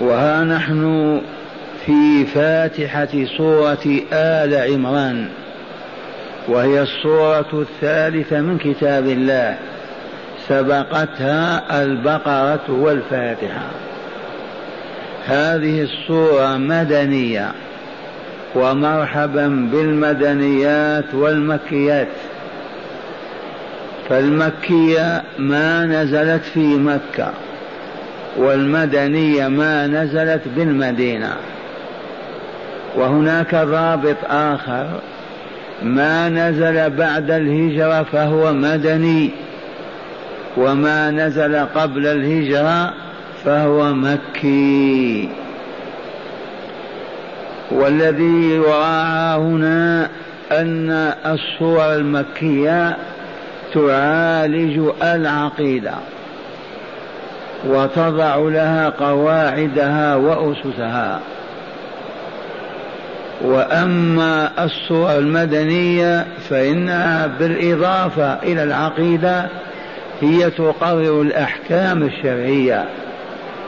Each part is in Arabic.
وها نحن في فاتحة سورة آل عمران وهي السورة الثالثة من كتاب الله سبقتها البقرة والفاتحة. هذه السورة مدنية ومرحبا بالمدنيات والمكيات. فالمكية ما نزلت في مكة. والمدنية ما نزلت بالمدينة. وهناك ضابط آخر. ما نزل بعد الهجرة فهو مدني. وما نزل قبل الهجرة فهو مكي. والذي يراعى هنا أن الصور المكية تعالج العقيدة. وتضع لها قواعدها وأسسها. وأما الصور المدنية فإنها بالإضافة إلى العقيدة هي تقرر الأحكام الشرعية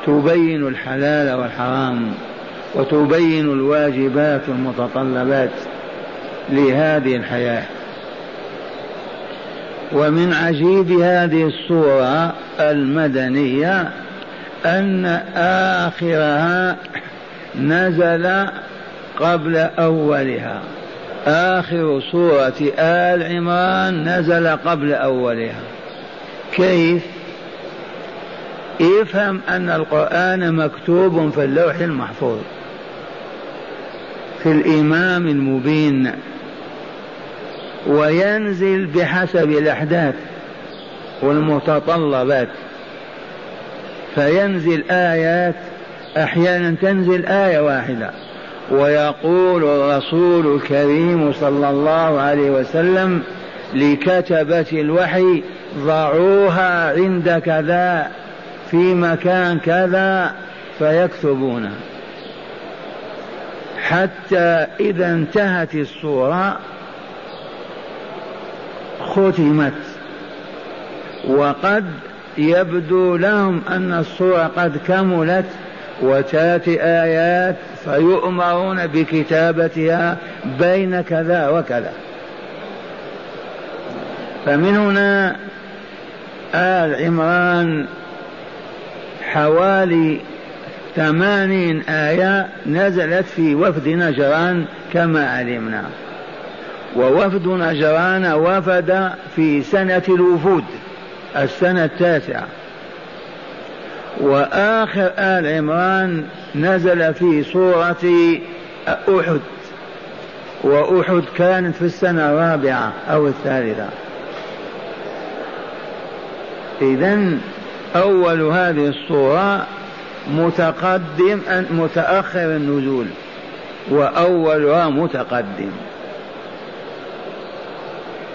تبين الحلال والحرام وتبين الواجبات والمتطلبات لهذه الحياة. ومن عجيب هذه الصورة المدنية أن آخرها نزل قبل أولها. آخر سورة آل عمران نزل قبل أولها. كيف؟ افهم أن القرآن مكتوب في اللوح المحفوظ في الإمام المبين. وينزل بحسب الأحداث والمتطلبات. فينزل آيات أحيانا تنزل آية واحدة. ويقول الرسول الكريم صلى الله عليه وسلم لكتبة الوحي ضعوها عند كذا في مكان كذا فيكتبونها حتى إذا انتهت الصورة ختمت وقد يبدو لهم أن الصورة قد كملت وتأتي آيات فيؤمرون بكتابتها بين كذا وكذا. فمن هنا آل عمران حوالي ثمانين آية نزلت في وفد نجران كما علمنا. ووفد نجران وفد في سنة الوفود السنة التاسعة. وآخر آل عمران نزل في سورة أحد وأحد كانت في السنة الرابعة أو الثالثة. إذا أول هذه الصورة متقدم متأخر النزول وأولها متقدم.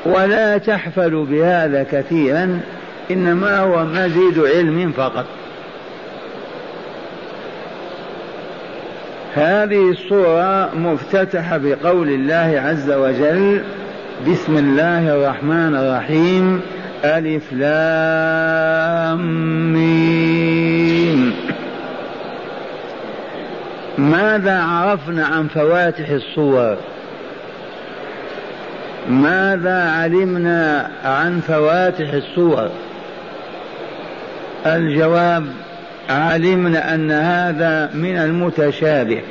ولا تحفل بهذا كثيرا إنما هو مزيد علم فقط. هذه الصورة مفتتحة بقول الله عز وجل بسم الله الرحمن الرحيم ألف لام ماذا عرفنا عن فواتح الصور؟ ماذا علمنا عن فواتح الصور؟ الجواب علمنا أن هذا من المتشابه.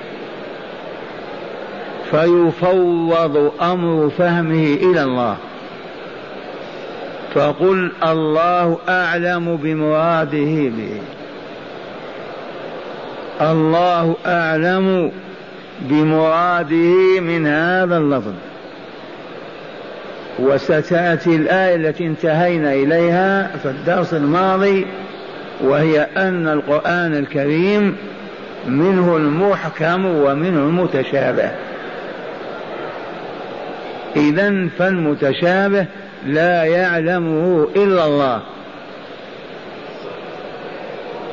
فيفوض أمر فهمه إلى الله. فقل الله أعلم بمراده به. الله أعلم بمراده من هذا اللفظ. وستأتي الآية التي انتهينا إليها في الدرس الماضي وهي أن القرآن الكريم منه المحكم ومنه المتشابه. اذا فالمتشابه لا يعلمه إلا الله.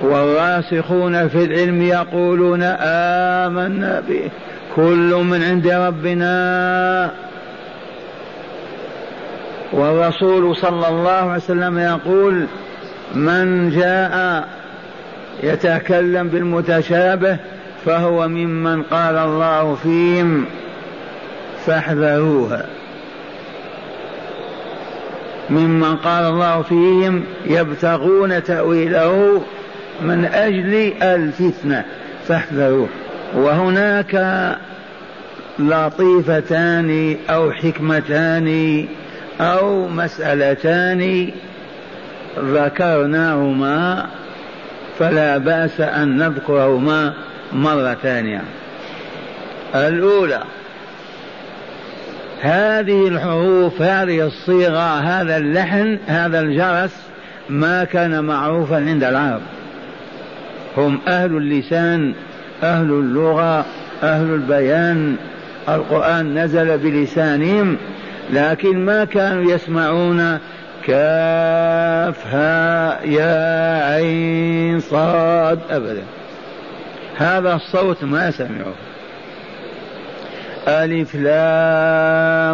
والراسخون في العلم يقولون آمنا به كل من عند ربنا. والرسول صلى الله عليه وسلم يقول من جاء يتكلم بالمتشابه فهو ممن قال الله فيهم فاحذروها ممن قال الله فيهم يبتغون تأويله من أجل الفتنة فاحذروه. وهناك لطيفتان أو حكمتان أو مسألتان ذكرناهما فلا بأس أن نذكرهما مرة ثانية الأولى هذه الحروف هذه الصيغة هذا اللحن هذا الجرس ما كان معروفا عند العرب. هم أهل اللسان أهل اللغة أهل البيان. القرآن نزل بلسانهم لكن ما كانوا يسمعون كاف ها يا عين صاد أبدا. هذا الصوت ما سمعوه. ألف لام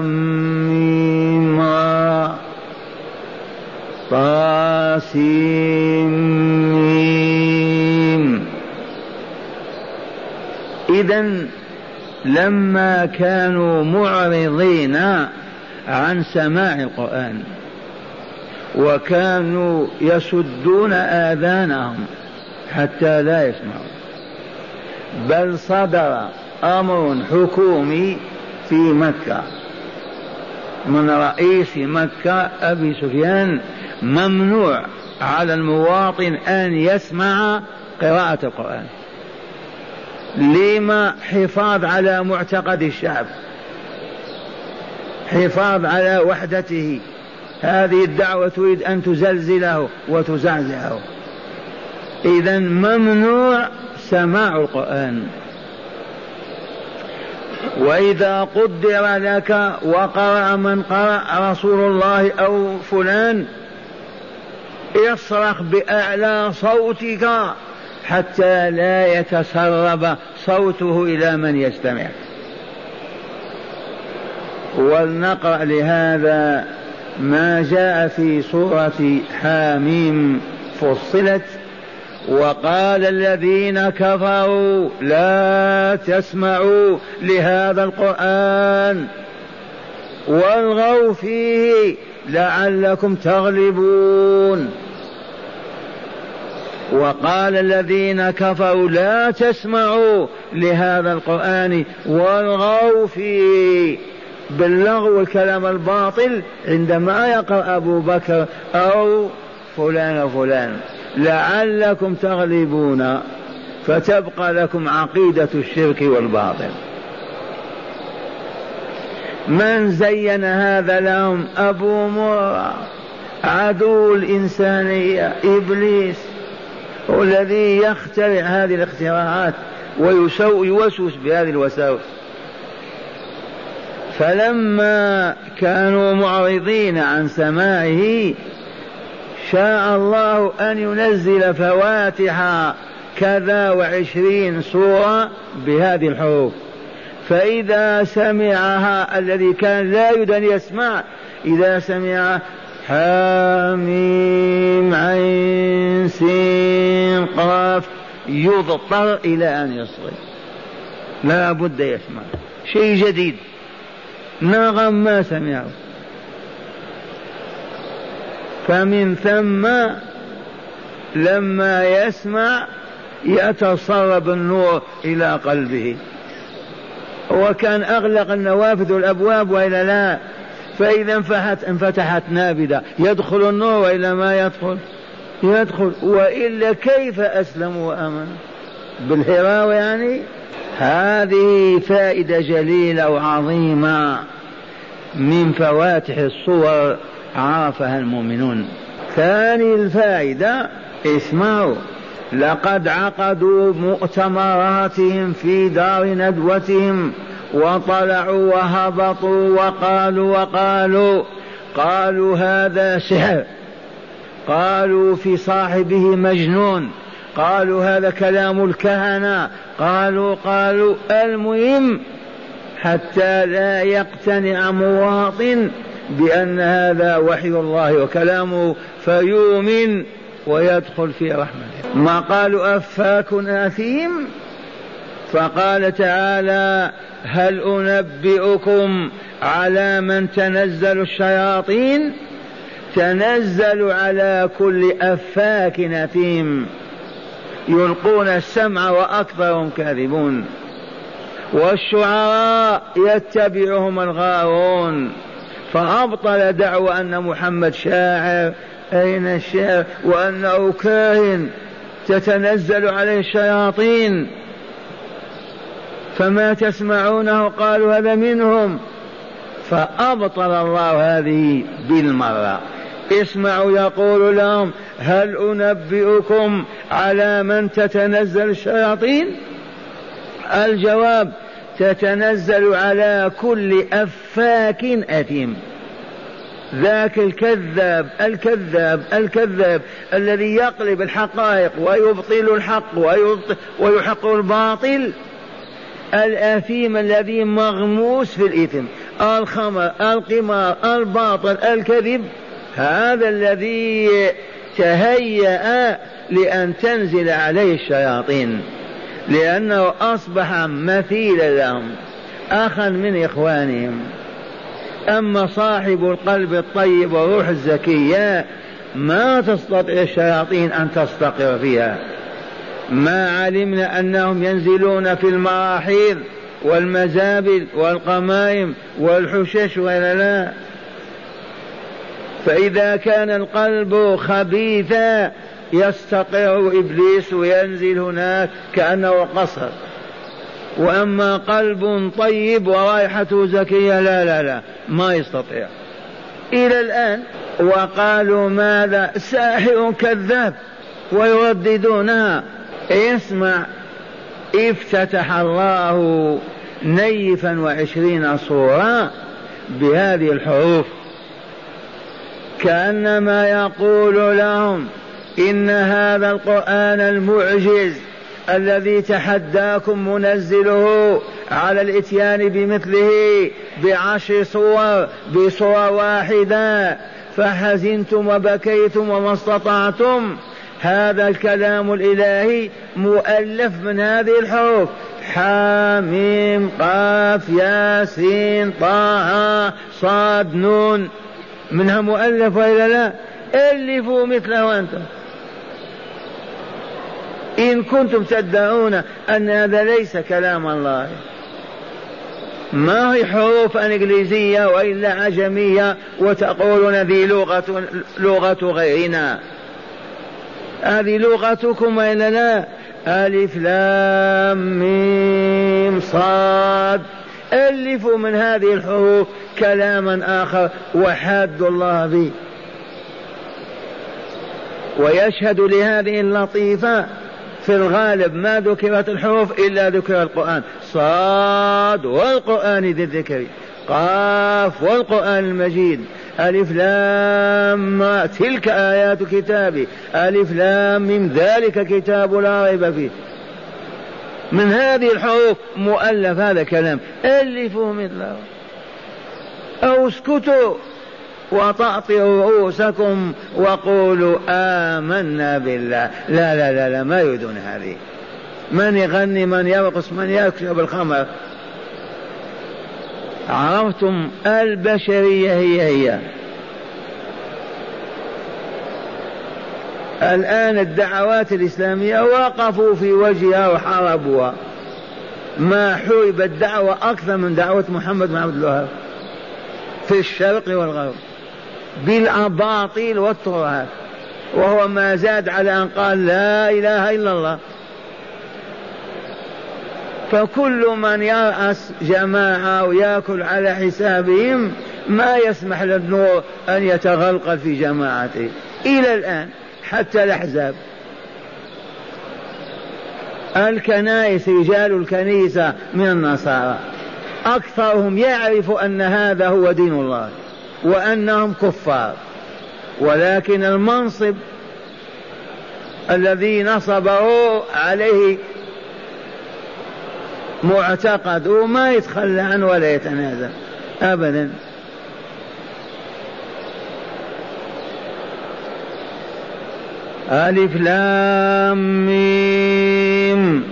را طاسيم إذا لما كانوا معرضين عن سماع القرآن وكانوا يسدون آذانهم حتى لا يسمعوا. بل صدر أمر حكومي في مكة من رئيس مكة أبي سفيان ممنوع على المواطن أن يسمع قراءة القرآن. لما حفاظ على معتقد الشعب؟ حفاظ على وحدته. هذه الدعوة تريد أن تزلزله وتزعزعه. إذا ممنوع سماع القرآن. وإذا قدر لك وقرأ من قرأ رسول الله أو فلان اصرخ بأعلى صوتك حتى لا يتسرب صوته إلى من يستمع. ولنقرأ لهذا ما جاء في سورة حاميم. فصلت وقال الذين كفروا لا تسمعوا لهذا القرآن والغوا فيه لعلكم تغلبون. وقال الذين كفروا لا تسمعوا لهذا القرآن والغوا فيه. باللغو والكلام الباطل عندما يقرأ أبو بكر أو فلان وفلان لعلكم تغلبون فتبقى لكم عقيدة الشرك والباطل. من زين هذا لهم أبو مرة عدو الإنسانية إبليس هو الذي يخترع هذه الاختراعات ويوسوس بهذه الوساوس. فلما كانوا معرضين عن سماعه شاء الله أن ينزل فواتح كذا وعشرين سورة بهذه الحروف. فإذا سمعها الذي كان لا يريد أن يسمع إذا سمع حاميم عين سين قاف يضطر إلى أن يصغي لا بد يسمع. شيء جديد. نغم ما سمعه. فمن ثم لما يسمع يتصرب النور إلى قلبه. وكان أغلق النوافذ والأبواب وإلا لا. فإذا انفتحت انفتحت نافذة يدخل النور وإلا ما يدخل؟ يدخل. وإلا كيف أسلم وآمن؟ بالهراوة يعني؟ هذه فائدة جليلة وعظيمة من فواتح الصور عرفها المؤمنون. ثاني الفائدة اسمعوا لقد عقدوا مؤتمراتهم في دار ندوتهم وطلعوا وهبطوا وقالوا وقالوا قالوا هذا سحر قالوا في صاحبه مجنون. قالوا هذا كلام الكهنة. قالوا قالوا المهم حتى لا يقتنع مواطن بأن هذا وحي الله وكلامه فيؤمن ويدخل في رحمته. ما قالوا أفاك أثيم؟ فقال تعالى هل أنبئكم على من تنزل الشياطين؟ تنزل على كل أفاك أثيم. يلقون السمع وأكثرهم كاذبون والشعراء يتبعهم الغاوون فأبطل دعوى أن محمد شاعر أين الشعر؟ وأنه كاهن تتنزل عليه الشياطين. فما تسمعونه قالوا هذا منهم. فأبطل الله هذه بالمرة. اسمعوا يقول لهم هل أنبئكم على من تتنزل الشياطين؟ الجواب تتنزل على كل أفاك أثيم. ذاك الكذاب الكذاب الكذاب الذي يقلب الحقائق ويبطل الحق ويحق الباطل. الأثيم الذي مغموس في الإثم الخمر القمار الباطل الكذب. هذا الذي تهيأ لأن تنزل عليه الشياطين لأنه أصبح مثيلا لهم أخا من إخوانهم. أما صاحب القلب الطيب والروح الزكية ما تستطيع الشياطين أن تستقر فيها. ما علمنا أنهم ينزلون في المراحيض والمزابل والقمائم والحشش ولا لا فإذا كان القلب خبيثا يستقر إبليس وينزل هناك كأنه قصر. وأما قلب طيب ورائحته زكية لا لا لا ما يستطيع. إلى الآن وقالوا ماذا؟ ساحر كذاب ويرددونها. اسمع. افتتح الله نيفا وعشرين صورة بهذه الحروف. كأنما يقول لهم إن هذا القرآن المعجز الذي تحداكم منزله على الإتيان بمثله بعشر صور بصورة واحدة فحزنتم وبكيتم وما استطعتم. هذا الكلام الإلهي مؤلف من هذه الحروف. حاميم قاف ياسين طه صاد نون. منها مؤلف وإلا لا؟ ألفوا مثله أنتم إن كنتم تدعون أن هذا ليس كلام الله. ما هي حروف إنجليزية وإلا عجمية وتقولون ذي لغه لغة غيرنا؟ هذه لغتكم وإلا لا؟ ألف لام ميم صاد. ألفوا من هذه الحروف كلاما آخر وحادوا الله به ويشهد لهذه اللطيفة في الغالب ما ذكرت الحروف إلا ذكر القرآن. صاد والقرآن ذي الذكر. قاف والقرآن المجيد. ألف لام تلك آيات كتابي. ألف لام من ذلك كتاب لا ريب فيه. من هذه الحروف مؤلف هذا كلام ألفوا مثله أو اسكتوا وتعطوا رؤوسكم وقولوا آمنا بالله. لا لا لا لا ما يريدون هذه. من يغني من يرقص من يكشف الخمر. عرفتم؟ البشرية هي هي. الآن الدعوات الإسلامية وقفوا في وجهها وحاربوها. ما حرب الدعوة أكثر من دعوة محمد بن عبد الوهاب في الشرق والغرب بالأباطيل والترهات وهو ما زاد على أن قال لا إله إلا الله. فكل من يرأس جماعة ويأكل على حسابهم ما يسمح للنور أن يتغلغل في جماعته. إلى الآن حتى الأحزاب. الكنائس رجال الكنيسة من النصارى. أكثرهم يعرف أن هذا هو دين الله وأنهم كفار. ولكن المنصب الذي نصبه عليه معتقد وما يتخلى عنه ولا يتنازل أبدا. ألف لام ميم.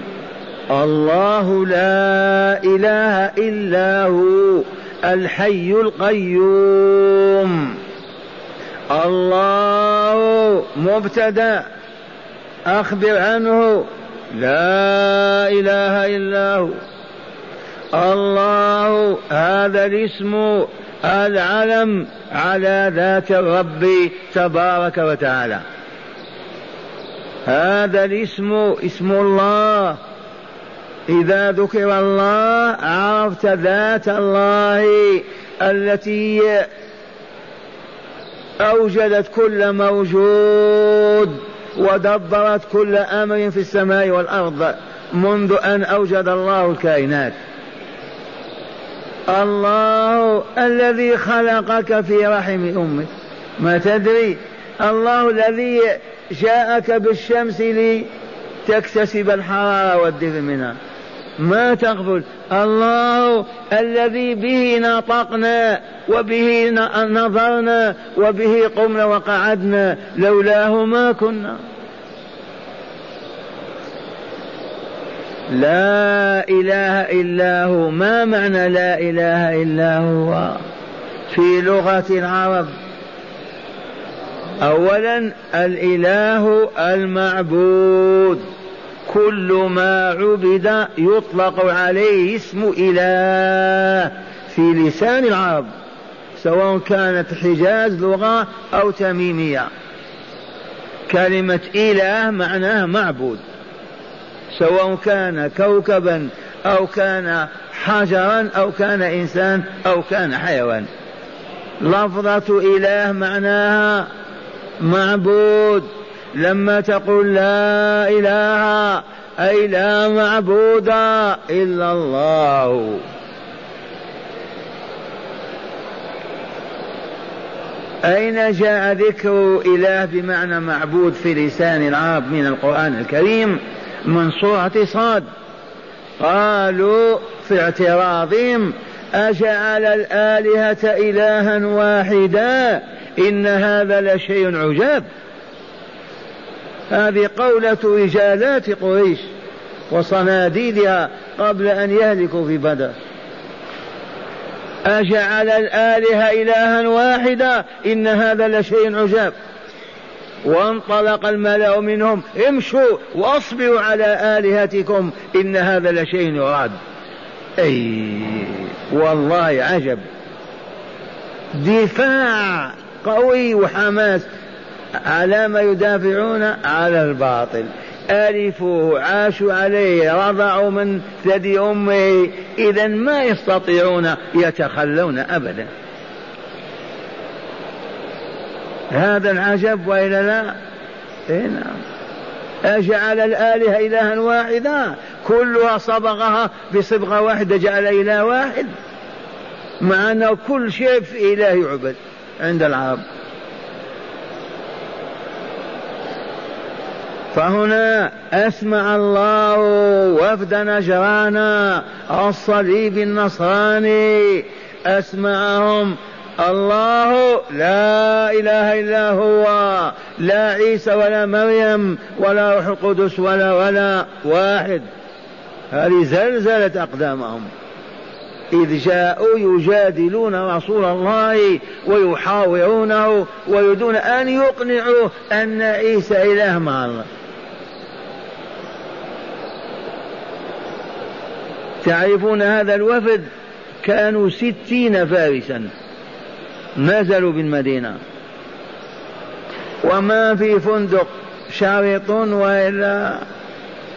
الله لا إله إلا هو الحي القيوم. الله مبتدأ. أخبر عنه. لا إله إلا هو. الله هذا الاسم العلم على ذات الرب تبارك وتعالى. هذا الاسم اسم الله. إذا ذكر الله عرفت ذات الله التي أوجدت كل موجود ودبرت كل أمر في السماء والأرض منذ أن أوجد الله الكائنات. الله الذي خلقك في رحم أمك. ما تدري؟ الله الذي جاءك بالشمس لتكتسب الحرارة والدفء منها. ما تغفل الله الذي به نطقنا وبه نظرنا وبه قمنا وقعدنا لولاه ما كنا. لا إله إلا هو. ما معنى لا إله إلا هو؟ في لغة العرب اولا الإله المعبود. كل ما عبد يطلق عليه اسم إله في لسان العرب سواء كانت حجاز لغة أو تميمية. كلمة إله معناها معبود سواء كان كوكبا أو كان حجرا أو كان إنسان أو كان حيوان. لفظة إله معناها معبود. لما تقول لا إله أي لا معبود إلا الله. أين جاء ذكر إله بمعنى معبود في لسان العرب من القرآن الكريم؟ من سورة صاد. قالوا في اعتراضهم أجعل الآلهة إلها واحدا؟ إن هذا لشيء عجاب. هذه قولة رجالات قريش وصناديدها قبل أن يهلكوا في بدر. أجعل الآلهة إلها واحدا إن هذا لشيء عجاب. وانطلق الملأ منهم امشوا واصبروا على آلهتكم إن هذا لشيء يراد. أي والله عجب. دفاع قوي وحماس. على ما يدافعون على الباطل. ألفوه عاشوا عليه رضعوا من ثدي أمه. إذا ما يستطيعون يتخلون أبدا. هذا العجب وإلا لا؟ إيه نعم. أجعل الآلهة إلها واحدا. كلها صبغها بصبغة واحدة جعل إله واحد. مع أنه كل شيء في إله يعبد. عند العرب. فهنا أسمع الله وفد نجران الصليب النصراني أسمعهم. الله لا إله إلا هو. لا عيسى ولا مريم ولا روح القدس ولا ولا واحد. هذه زلزلت أقدامهم. إذ جاءوا يجادلون رسول الله ويحاورونه ويريدون أن يقنعوا أن عيسى إله مع الله. تعرفون هذا الوفد؟ كانوا ستين فارسا. نزلوا بالمدينة. وما في فندق شرط وإلا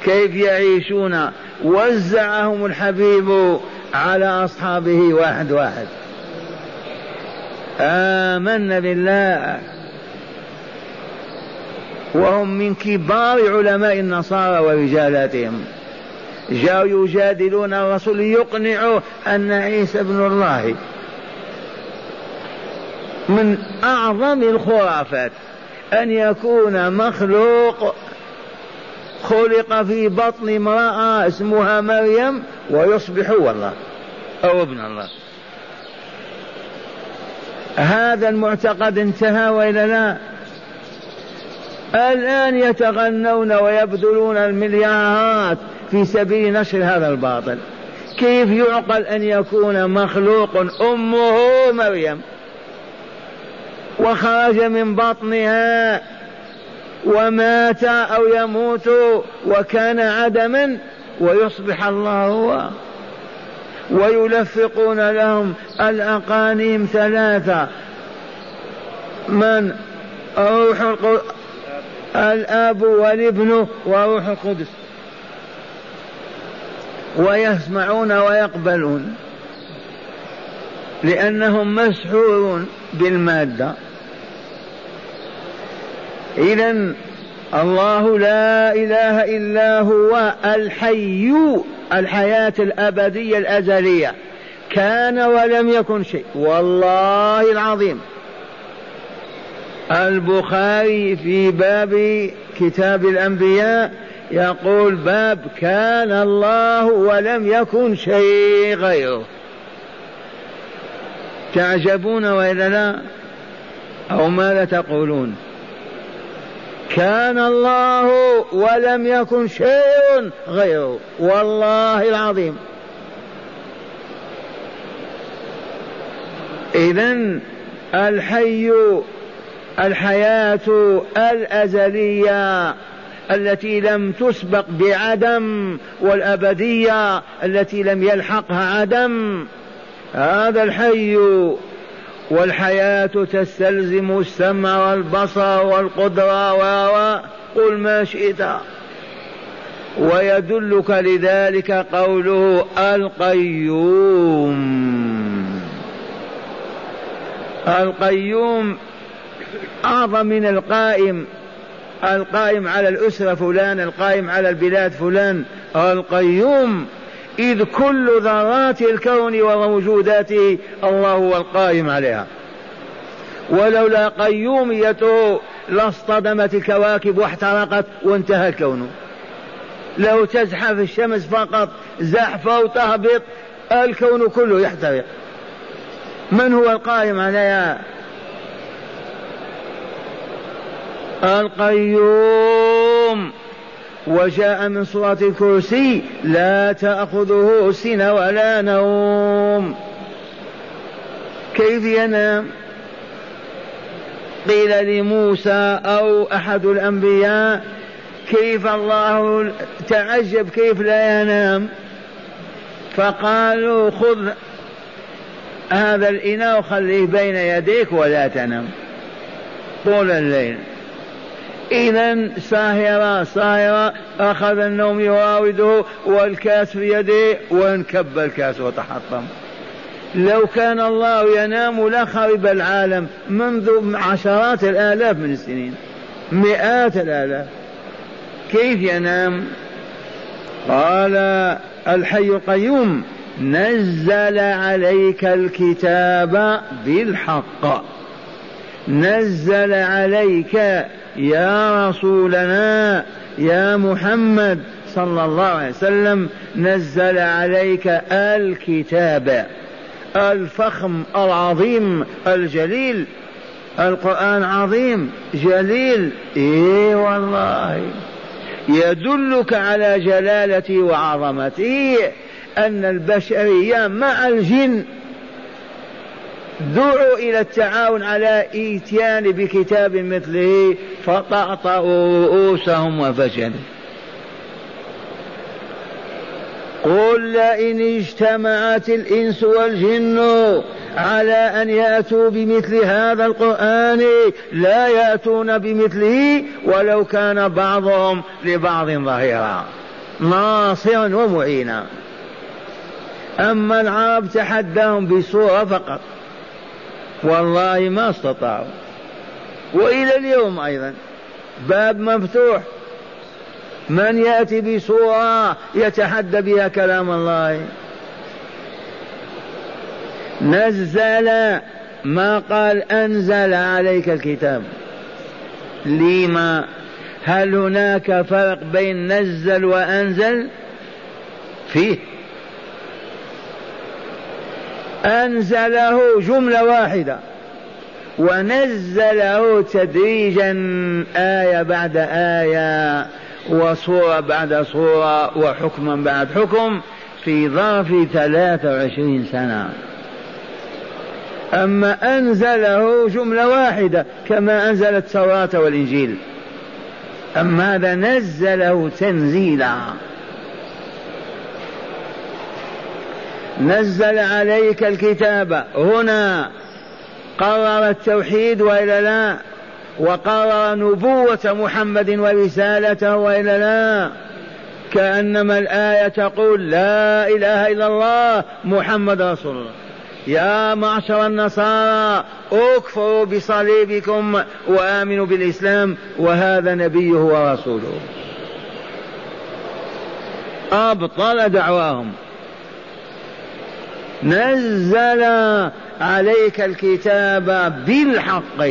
كيف يعيشون؟ وزعهم الحبيب على أصحابه واحد واحد. آمنا بالله. وهم من كبار علماء النصارى ورجالاتهم. جاءوا يجادلون الرسول يقنعوا أن عيسى ابن الله من أعظم الخرافات أن يكون مخلوق. خلق في بطن امرأة اسمها مريم ويصبح هو الله أو ابن الله. هذا المعتقد انتهى وإلا لا. الآن يتغنون ويبذلون المليارات في سبيل نشر هذا الباطل. كيف يعقل أن يكون مخلوق أمه مريم؟ وخرج من بطنها ومات أو يموت وكان عدما ويصبح الله هو ويلفقون لهم الأقانيم ثلاثة. من؟ روح القدس الأب والابن وروح القدس. ويسمعون ويقبلون. لأنهم مسحورون بالمادة. اذا الله لا إله إلا هو الحي الحياة الأبدية الأزلية. كان ولم يكن شيء. والله العظيم. البخاري في باب كتاب الأنبياء يقول باب كان الله ولم يكن شيء غيره. تعجبون وإلا لا؟ أو ماذا تقولون؟ كان الله ولم يكن شيء غيره. والله العظيم. إذا الحي الحياة الأزلية التي لم تسبق بعدم والأبدية التي لم يلحقها عدم هذا الحي والحياة تستلزم السمع والبصر والقدرة و قل ما شئت. ويدلك لذلك قوله القيوم. القيوم أعظم من القائم. القائم على الأسرة فلان القائم على البلاد فلان. القيوم إذ كل ذرات الكون وموجوداته الله هو القائم عليها. ولولا قيوميته لاصطدمت الكواكب واحترقت وانتهى الكون. لو تزحف الشمس فقط زحفة وتهبط الكون كله يحترق. من هو القائم عليها؟ القيوم. وجاء من سورة الكرسي لا تأخذه سنة ولا نوم. كيف ينام؟ قيل لموسى أو أحد الأنبياء كيف الله تعجب كيف لا ينام؟ فقالوا خذ هذا الإناء وخليه بين يديك ولا تنم. طول الليل. إذا ساهرة ساهرة أخذ النوم يراوده والكاس في يده وانكب الكاس وتحطم. لو كان الله ينام لخرب العالم منذ عشرات الآلاف من السنين. مئات الآلاف. كيف ينام؟ قال الحي القيوم نزل عليك الكتاب بالحق. نزل عليك يا رسولنا يا محمد صلى الله عليه وسلم نزل عليك الكتاب الفخم العظيم الجليل القرآن عظيم جليل. اي والله. يدلك على جلالته وعظمته أن البشرية مع الجن. دعوا إلى التعاون على إيتيان بكتاب مثله فطأطأوا رؤوسهم وفشلوا. قل لئن اجتمعت الإنس والجن على أن يأتوا بمثل هذا القرآن لا يأتون بمثله ولو كان بعضهم لبعض ظهيرا. ناصرا ومعينا. أما العرب تحداهم بصورة فقط. والله ما استطاعوا. وإلى اليوم أيضا باب مفتوح. من يأتي بصوره يتحدى بها كلام الله. نزل ما قال أنزل عليك الكتاب. لما؟ هل هناك فرق بين نزل وأنزل؟ فيه. أنزله جملة واحدة. ونزله تدريجا آية بعد آية وصورة بعد صورة وحكما بعد حكم في ظرف ثلاثة وعشرين سنة. أما أنزله جملة واحدة كما أنزل التوراة والإنجيل. أما هذا نزله تنزيلا. نزل عليك الكتاب. هنا قرر التوحيد والا لا؟ وقرر نبوة محمد ورسالته والا لا؟ كأنما الآية تقول لا إله إلا الله محمد رسول الله. يا معشر النصارى اكفروا بصليبكم وآمنوا بالإسلام وهذا نبيه ورسوله. أبطل دعواهم. نزل عليك الكتاب بالحق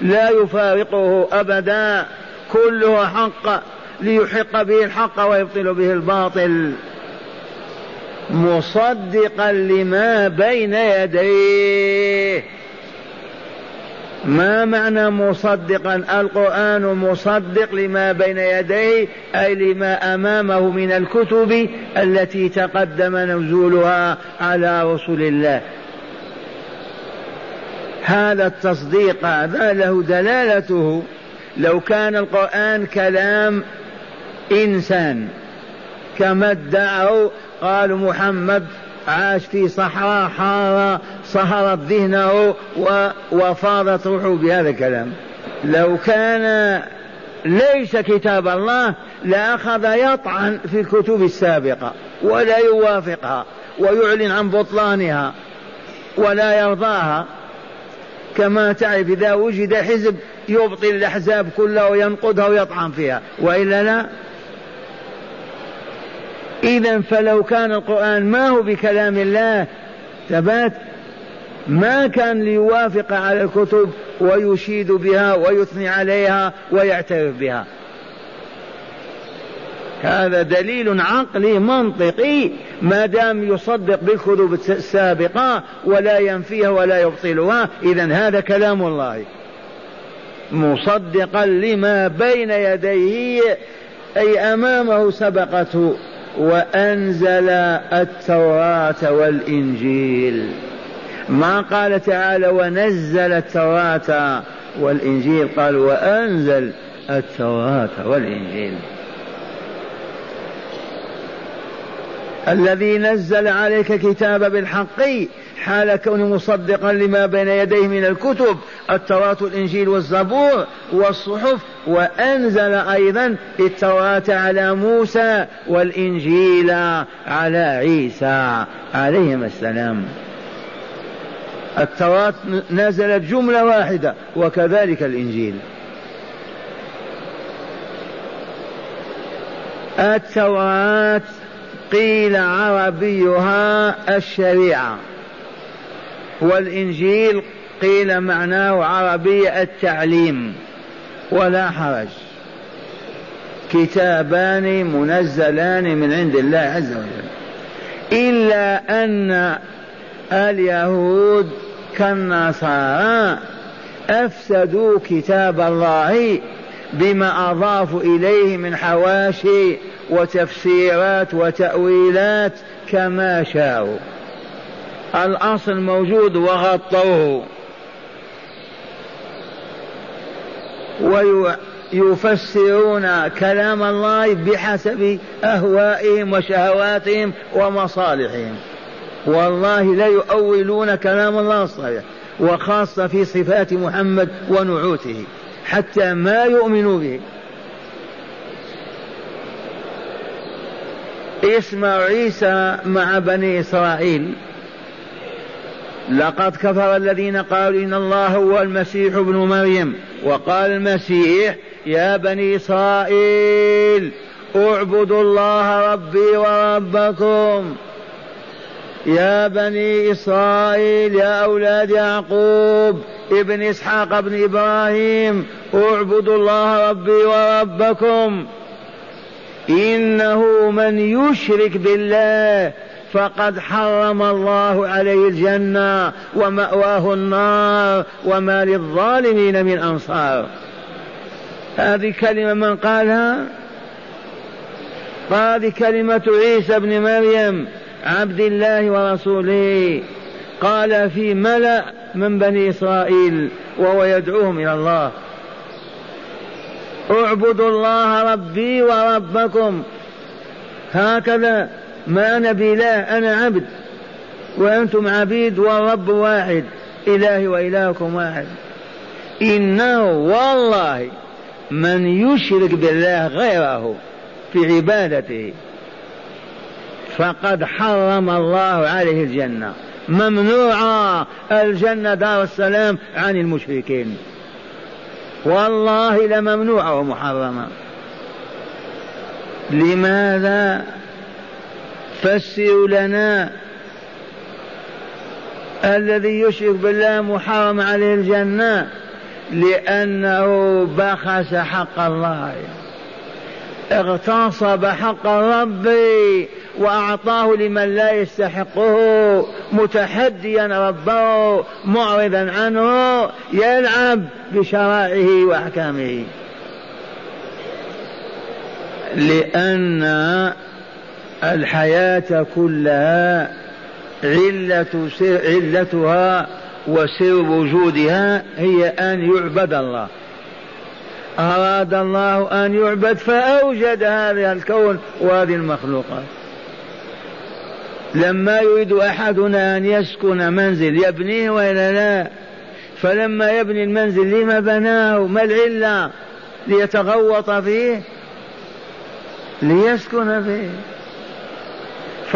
لا يفارقه أبدا كله حق ليحق به الحق ويبطل به الباطل. مصدقا لما بين يديه. ما معنى مصدقا؟ القرآن مصدق لما بين يديه أي لما أمامه من الكتب التي تقدم نزولها على رسل الله. هذا التصديق هذا له دلالته. لو كان القرآن كلام إنسان كما ادعوا قالوا محمد عاش في صحراء حارة صهرت ذهنه وفاضت روحه بهذا الكلام. لو كان ليس كتاب الله لأخذ يطعن في الكتب السابقة ولا يوافقها ويعلن عن بطلانها ولا يرضاها. كما تعرف إذا وجد حزب يبطل الأحزاب كلها وينقضها ويطعن فيها وإلا لا؟ إذا فلو كان القرآن ما هو بكلام الله ثبات ما كان ليوافق على الكتب ويشيد بها ويثني عليها ويعترف بها. هذا دليل عقلي منطقي ما دام يصدق بالكتب السابقة ولا ينفيها ولا يبطلها إذا هذا كلام الله. مصدقا لما بين يديه أي أمامه سبقته. وأنزل التوراة والإنجيل. ما قال تعالى ونزل التوراة والإنجيل؟ قال وأنزل التوراة والإنجيل. الذي نزل عليك كتاب بالحق حال كونه مصدقا لما بين يديه من الكتب التوراة والإنجيل والزبور والصحف وأنزل أيضا التوراة على موسى والإنجيل على عيسى عليهم السلام. التوراة نزلت جملة واحدة وكذلك الإنجيل. التوراة قيل عربيها الشريعة. والإنجيل قيل معناه عربي التعليم ولا حرج. كتابان منزلان من عند الله عز وجل. إلا أن اليهود كالنصارى أفسدوا كتاب الله بما أضافوا إليه من حواشي وتفسيرات وتأويلات كما شاءوا. الأصل موجود وغطوه. ويفسرون كلام الله بحسب أهوائهم وشهواتهم ومصالحهم. والله لا يؤولون كلام الله الصحيح وخاصة في صفات محمد ونعوته حتى ما يؤمنوا به. اسمع عيسى مع بني إسرائيل. لقد كفر الذين قالوا إن الله هو المسيح ابن مريم. وقال المسيح يا بني إسرائيل اعبدوا الله ربي وربكم. يا بني إسرائيل يا أولاد يعقوب ابن إسحاق ابن إبراهيم اعبدوا الله ربي وربكم. إنه من يشرك بالله فقد حرم الله عليه الجنة ومأواه النار وما للظالمين من أنصار. هذه كلمة من قالها؟ هذه كلمة عيسى بن مريم عبد الله ورسوله. قال في ملأ من بني إسرائيل وهو يدعوهم إلى الله. اعبدوا الله ربي وربكم. هكذا ما أنا بإله أنا عبد وأنتم عبيد والرب واحد إلهي وإلهكم واحد. إنه والله من يشرك بالله غيره في عبادته فقد حرم الله عليه الجنة. ممنوعة الجنة دار السلام عن المشركين. والله لممنوعة ومحرمة لماذا فسروا لنا الذي يشرك بالله محرم عليه الجنة لأنه بخس حق الله. اغتصب حق الرب وأعطاه لمن لا يستحقه متحديا ربه معرضا عنه يلعب بشرائعه وأحكامه. لأن الحياة كلها علة علتها وسر وجودها هي أن يعبد الله. أراد الله أن يعبد فأوجد هذا الكون وهذه المخلوقات. لما يريد أحدنا أن يسكن منزل يبنيه وإلا لا فلما يبني المنزل لما بناه؟ ما العلة؟ ليتغوط فيه؟ ليسكن فيه.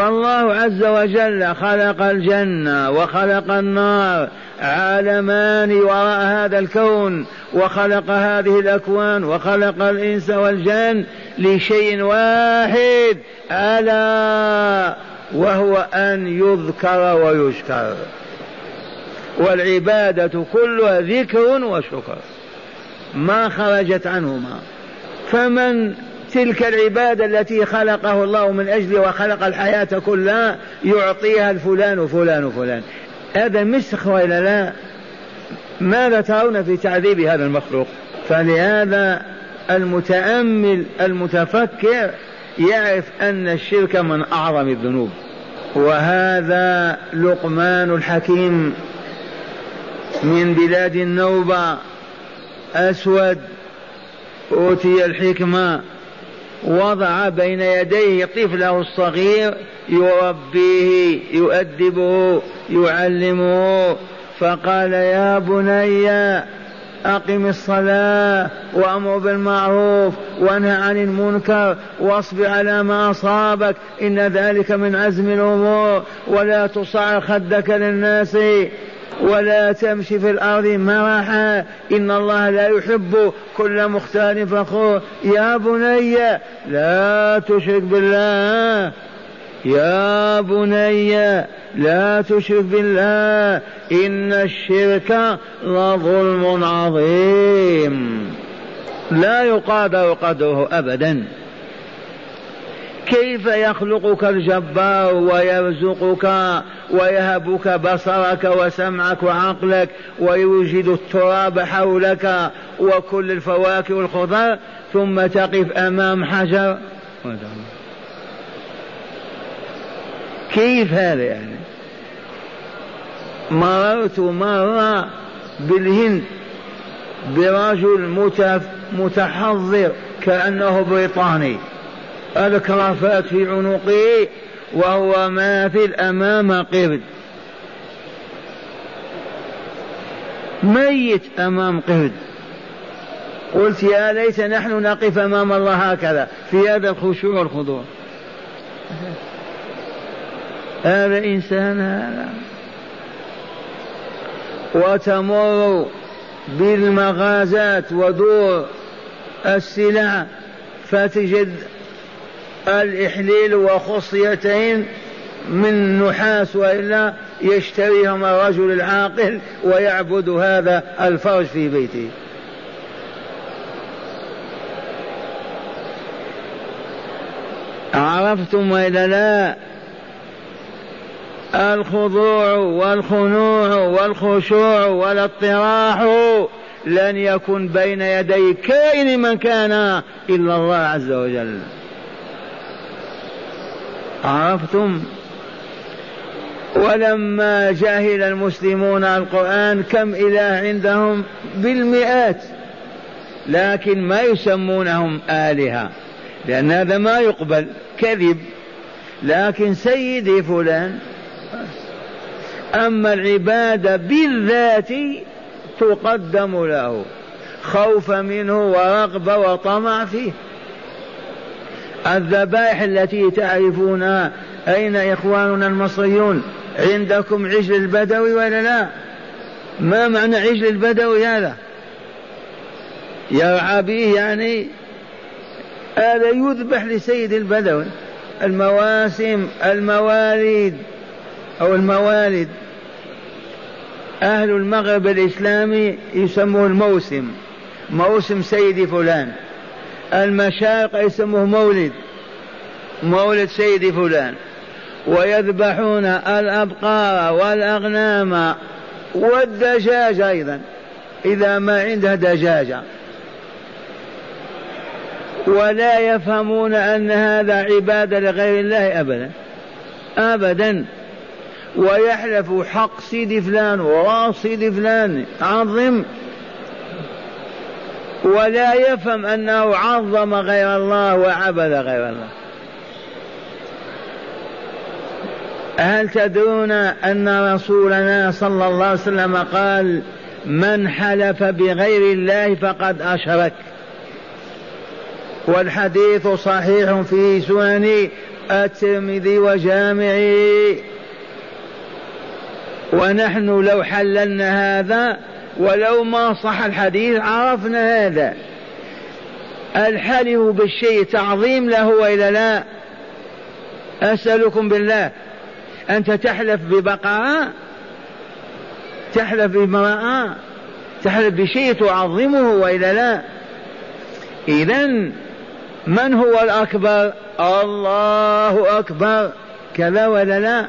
فالله عز وجل خلق الجنة وخلق النار عالمان وراء هذا الكون وخلق هذه الأكوان وخلق الإنس والجن لشيء واحد ألا وهو أن يذكر ويشكر. والعبادة كلها ذكر وشكر. ما خرجت عنهما. فمن تلك العبادة التي خلقه الله من أجله وخلق الحياة كلها يعطيها الفلان وفلان وفلان. هذا مسخ وإلا لا؟ ماذا ترون في تعذيب هذا المخلوق؟ فلهذا المتأمل المتفكر يعرف أن الشرك من أعظم الذنوب. وهذا لقمان الحكيم من بلاد النوبة أسود أوتي الحكمة. وضع بين يديه طفله الصغير يربيه يؤدبه يعلمه. فقال يا بني أقم الصلاة وأمر بالمعروف وانهى عن المنكر واصبر على ما أصابك إن ذلك من عزم الأمور. ولا تصعر خدك للناس. ولا تمشي في الأرض مرحا إن الله لا يحب كل مختال فخور. يا بني لا تشرك بالله. يا بني لا تشرك بالله. إن الشرك لظلم عظيم. لا يقادر قدره أبدا. كيف يخلقك الجبار ويرزقك ويهبك بصرك وسمعك وعقلك ويوجد التراب حولك وكل الفواكه والخضر ثم تقف أمام حجر؟ كيف هذا يعني؟ مررت مرة بالهند برجل متحضر كأنه بريطاني. الكرافات في عنقه وهو ماثل أمام قرد ميت أمام قرد قلت يا ليت نحن نقف أمام الله هكذا في هذا الخشوع والخضوع. هذا إنسان هذا. وتمر بالمغازات ودور السلع فتجد الإحليل وخصيتين من نحاس وإلا يشتريهما الرجل العاقل ويعبد هذا الفرج في بيته. عرفتم وإلا لا؟ الخضوع والخنوع والخشوع والاطراح لن يكن بين يدي كائن من كان إلا الله عز وجل. عرفتم؟ ولما جهل المسلمون القرآن كم إله عندهم؟ بالمئات. لكن ما يسمونهم آلهة لأن هذا ما يقبل كذب. لكن سيدي فلان أما العبادة بالذات تقدم له خوف منه ورغبة وطمع فيه. الذبائح التي تعرفونها أين إخواننا المصريون؟ عندكم عجل البدوي ولا لا؟ ما معنى عجل البدوي هذا؟ يرعى به يعني هذا يذبح لسيد البدوي. المواسم المواليد أو الموالد. أهل المغرب الإسلامي يسموه الموسم. موسم سيدي فلان. المشارق يسموه مولد مولد سيدي فلان ويذبحون الأبقار والأغنام والدجاج أيضا إذا ما عنده دجاجة ولا يفهمون أن هذا عبادة لغير الله أبدا أبدا. ويحلف حق سيدي فلان وراس سيدي فلان عظم ولا يفهم أنه عظم غير الله وعبد غير الله. هل تدرون أن رسولنا صلى الله عليه وسلم قال من حلف بغير الله فقد أشرك والحديث صحيح في سنن الترمذي وجامعه ونحن لو حللنا هذا ولو ما صح الحديث عرفنا هذا. الحلف بالشيء تعظيم له والا لا. أسألكم بالله. أنت تحلف ببقره تحلف بامرأة؟ تحلف بشيء تعظمه والا لا. اذا من هو الأكبر؟ الله أكبر. كذا ولا لا؟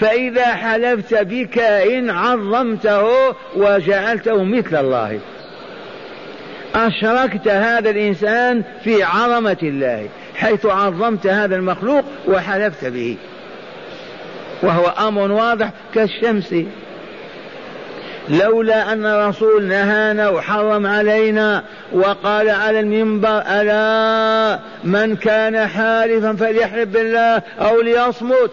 فإذا حلفت بكائن عظمته وجعلته مثل الله. أشركت هذا الإنسان في عظمة الله حيث عظمت هذا المخلوق وحلفت به. وهو أمر واضح كالشمس. لولا أن الرسول نهانا وحرم علينا وقال على المنبر ألا من كان حالفا فليحلف بالله أو ليصمت؟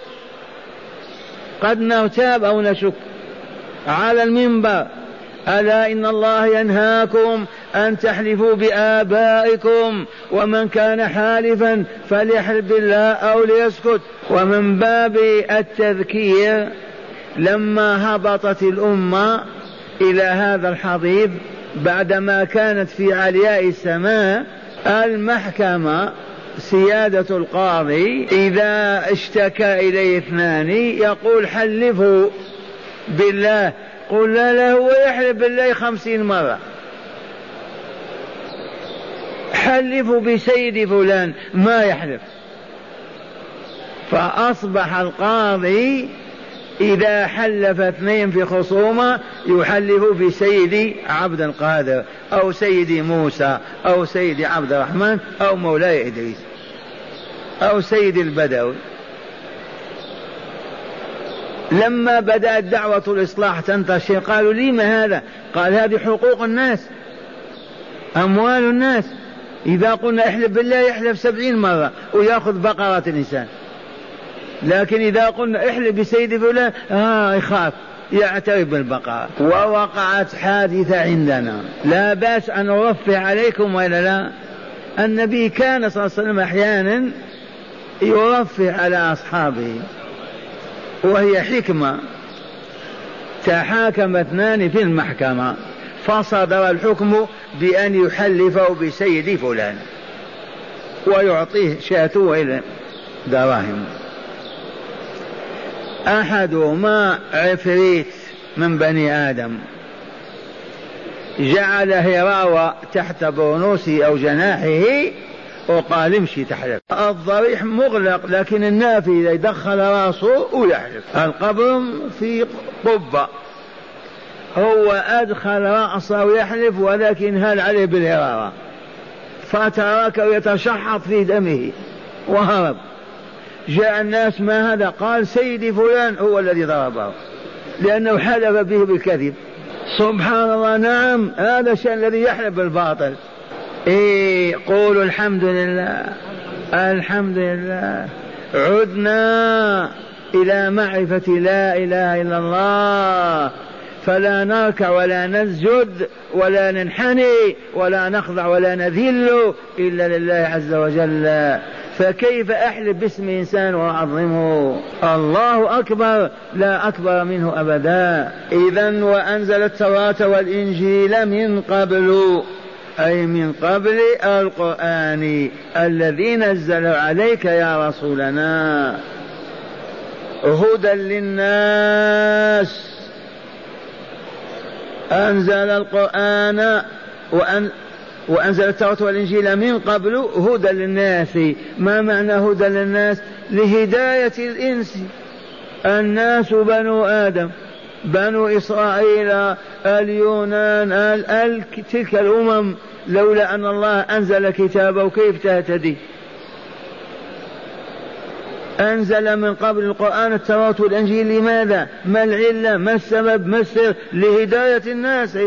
قد نرتاب أو نشك. على المنبر ألا إن الله ينهاكم أن تحلفوا بآبائكم؟ ومن كان حالفا فليحلف بالله أو ليسكت. ومن باب التذكير لما هبطت الأمة إلى هذا الحضيض بعدما كانت في علياء السماء المحكمة سيادة القاضي إذا اشتكى إليه اثنان يقول حلفه بالله قل لا لا هو يحلف بالله خمسين مرة. حلفوا بسيد فلان ما يحلف. فأصبح القاضي إذا حلف اثنين في خصومة يحلف بسيدي عبد القادر أو سيدي موسى أو سيدي عبد الرحمن أو مولاي إدريس أو سيدي البدوي. لما بدأت دعوة الإصلاح تنتشر قالوا لما هذا؟ قال هذه حقوق الناس أموال الناس. إذا قلنا احلف بالله يحلف سبعين مرة ويأخذ بقرة الإنسان. لكن إذا قلنا احلف بسيد فلان آه يخاف يعترف بالبقرة ووقعت حادثة عندنا. لا بأس أن أرفع عليكم ولا لا. النبي كان صلى الله عليه وسلم أحيانا يرفع على أصحابه. وهي حكمة. تحاكم اثنان في المحكمة. فصدر الحكم بأن يحلفه بسيد فلان. ويعطيه شاته إلى دراهم. أحدهما عفريت من بني آدم. جعل هراوة تحت برنوسه أو جناحه وقال امشي تحلف الضريح مغلق لكن النافي إذا دخل راسه ويحلف القبر في قبة. هو أدخل رأسه ويحلف ولكن هل عليه بالهرارة فتركه يتشحط في دمه. وهرب. جاء الناس ما هذا؟ قال سيدي فلان هو الذي ضربه. لأنه حلف به بالكذب. سبحان الله نعم هذا الشيء الذي يحلف بالباطل. إيه قولوا الحمد لله. الحمد لله. عدنا إلى معرفة لا إله إلا الله. فلا نركع ولا نسجد ولا ننحني ولا نخضع ولا نذل إلا لله عز وجل. فكيف أحلف باسم إنسان وأعظمه؟ الله أكبر لا أكبر منه أبدا. إذا وأنزل التوراة والإنجيل من قبل أي من قبل القرآن الذي نزل عليك يا رسولنا. هدى للناس. أنزل القرآن وأن وأنزل التوراة والإنجيل من قبل هدى للناس ما معنى هدى للناس لهداية الإنس الناس بنو آدم بنو إسرائيل اليونان ال آل تلك الأمم لولا أن الله أنزل كتابه كيف تهتدي أنزل من قبل القرآن التوراة والإنجيل لماذا؟ ما العلة؟ ما السبب؟ ما السر؟ لهداية الناس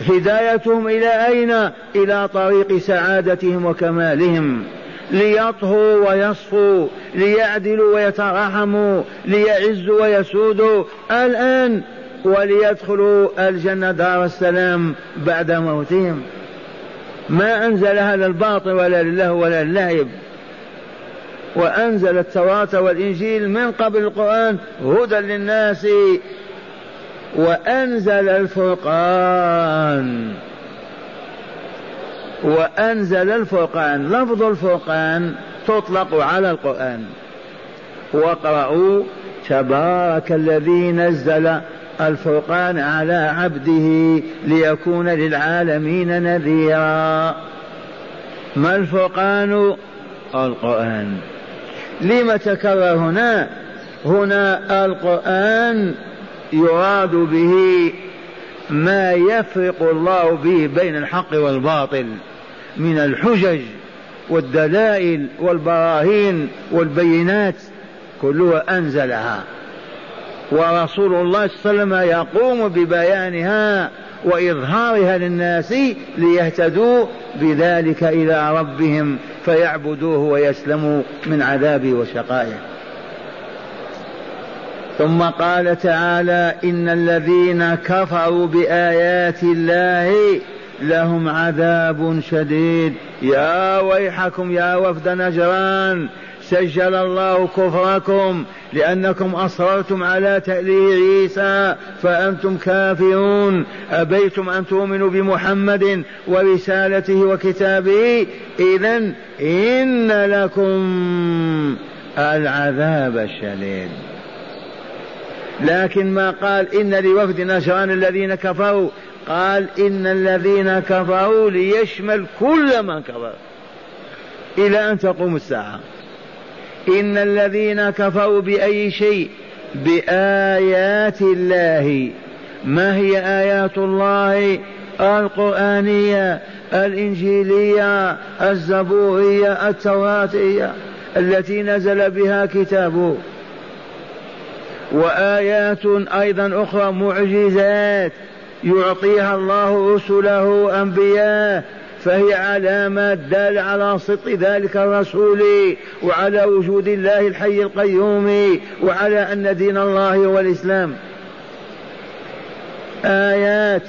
هدايتهم إلى أين؟ إلى طريق سعادتهم وكمالهم. ليطهوا ويصفوا ليعدلوا ويترحموا ليعزوا ويسودوا. الآن وليدخلوا الجنة دار السلام بعد موتهم. ما أنزل هذا الباطل ولا لله ولا اللعب وأنزل التوراة والإنجيل من قبل القرآن هدى للناس. وأنزل الفرقان. وأنزل الفرقان. لفظ الفرقان تطلق على القرآن. واقرأوا تبارك الذي نزل الفرقان على عبده ليكون للعالمين نذيرا. ما الفرقان؟ القرآن. لم تكرر هنا؟ هنا القرآن يراد به ما يفرق الله به بين الحق والباطل من الحجج والدلائل والبراهين والبينات كلها أنزلها. ورسول الله صلى الله عليه وسلم يقوم ببيانها وإظهارها للناس ليهتدوا بذلك إلى ربهم فيعبدوه ويسلموا من عذابه وشقائه. ثم قال تعالى إن الذين كفروا بآيات الله لهم عذاب شديد. يا ويحكم يا وفد نجران سجل الله كفركم لأنكم أصررتم على تأليه عيسى فأنتم كافرون. أبيتم أن تؤمنوا بمحمد ورسالته وكتابه؟ إذا إن لكم العذاب الشديد. لكن ما قال إن لوفد نجران الذين كفروا. قال إن الذين كفروا ليشمل كل من كفر. إلى أن تقوم الساعة. إن الذين كفروا بأي شيء؟ بآيات الله. ما هي آيات الله؟ القرآنية الإنجيلية الزبورية التوراتية التي نزل بها كتابه. وآيات أيضا أخرى معجزات يعطيها الله رسله أنبياء فهي علامات دالة على صدق ذلك الرسول وعلى وجود الله الحي القيوم وعلى أن دين الله هو الإسلام. آيات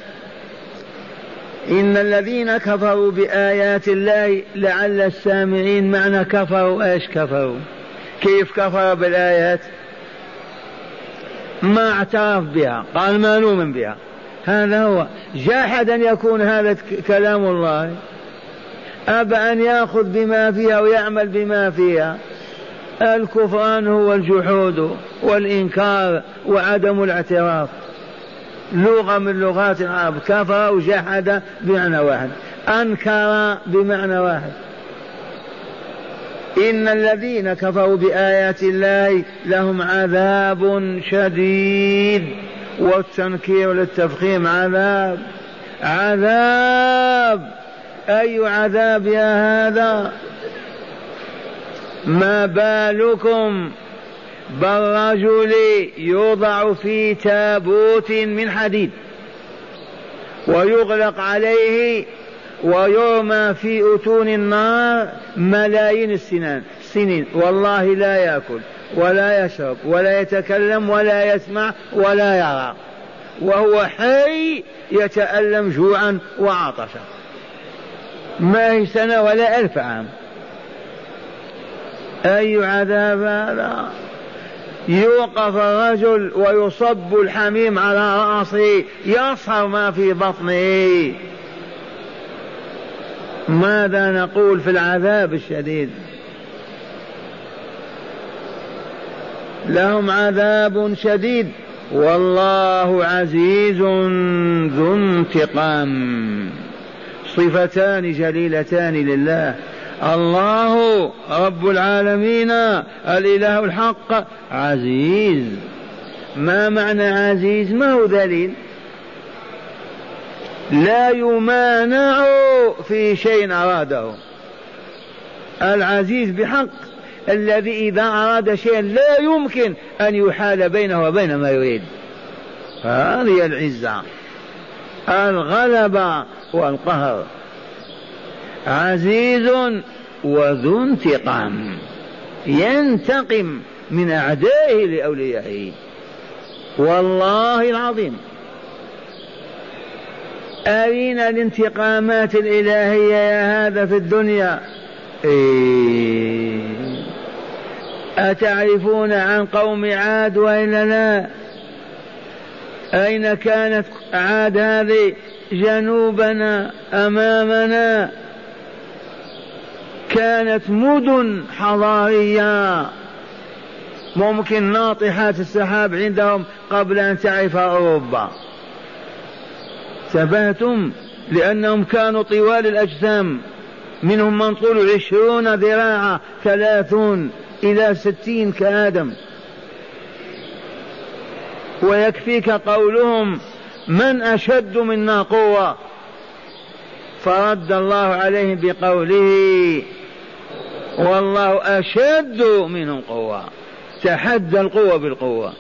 إن الذين كفروا بآيات الله لعل السامعين معنى كفروا إيش كفروا؟ كيف كفر بالآيات؟ ما اعترف بها قال ما نؤمن بها. هذا هو. جاحد أن يكون هذا كلام الله. أبى أن يأخذ بما فيها ويعمل بما فيها. الكفران هو الجحود والإنكار وعدم الاعتراف. لغة من لغات العرب. كفر وجحد بمعنى واحد. أنكر بمعنى واحد. إن الذين كفروا بآيات الله لهم عذاب شديد والتنكير للتفخيم عذاب. عذاب! أي عذاب يا هذا؟ ما بالكم؟ بالرجل يوضع في تابوت من حديد ويغلق عليه ويرمى في أتون النار ملايين السنين سنين. والله لا يأكل ولا يشرب ولا يتكلم ولا يسمع ولا يرى. وهو حي يتألم جوعا وعطشا. ما هي سنة ولا ألف عام. أي عذاب هذا؟ يوقف الرجل ويصب الحميم على رأسه يصهر ما في بطنه. ماذا نقول في العذاب الشديد؟ لهم عذاب شديد. والله عزيز ذو انتقام. صفتان جليلتان لله. الله رب العالمين الإله الحق. عزيز. ما معنى عزيز؟ ما هو دليل؟ لا يمانع في شيء أراده. العزيز بحق الذي إذا أراد شيئا لا يمكن أن يحال بينه وبين ما يريد. هذه العزة الغلبه والقهر. عزيز وذو انتقام ينتقم من أعدائه لأوليائه. والله العظيم. أرينا الانتقامات الإلهية يا هذا في الدنيا. إيه. أتعرفون عن قوم عاد وإلا لا؟ أين كانت عاد هذه جنوبنا أمامنا؟ كانت مدن حضارية. ممكن ناطحات السحاب عندهم قبل أن تعرف أوروبا. ثباتم لأنهم كانوا طوال الأجسام. منهم من طول عشرون ذراعا ثلاثون إلى ستين كآدم. ويكفيك قولهم من أشد منا قوة؟ فرد الله عليهم بقوله والله أشد منهم قوة. تحدى القوة بالقوة.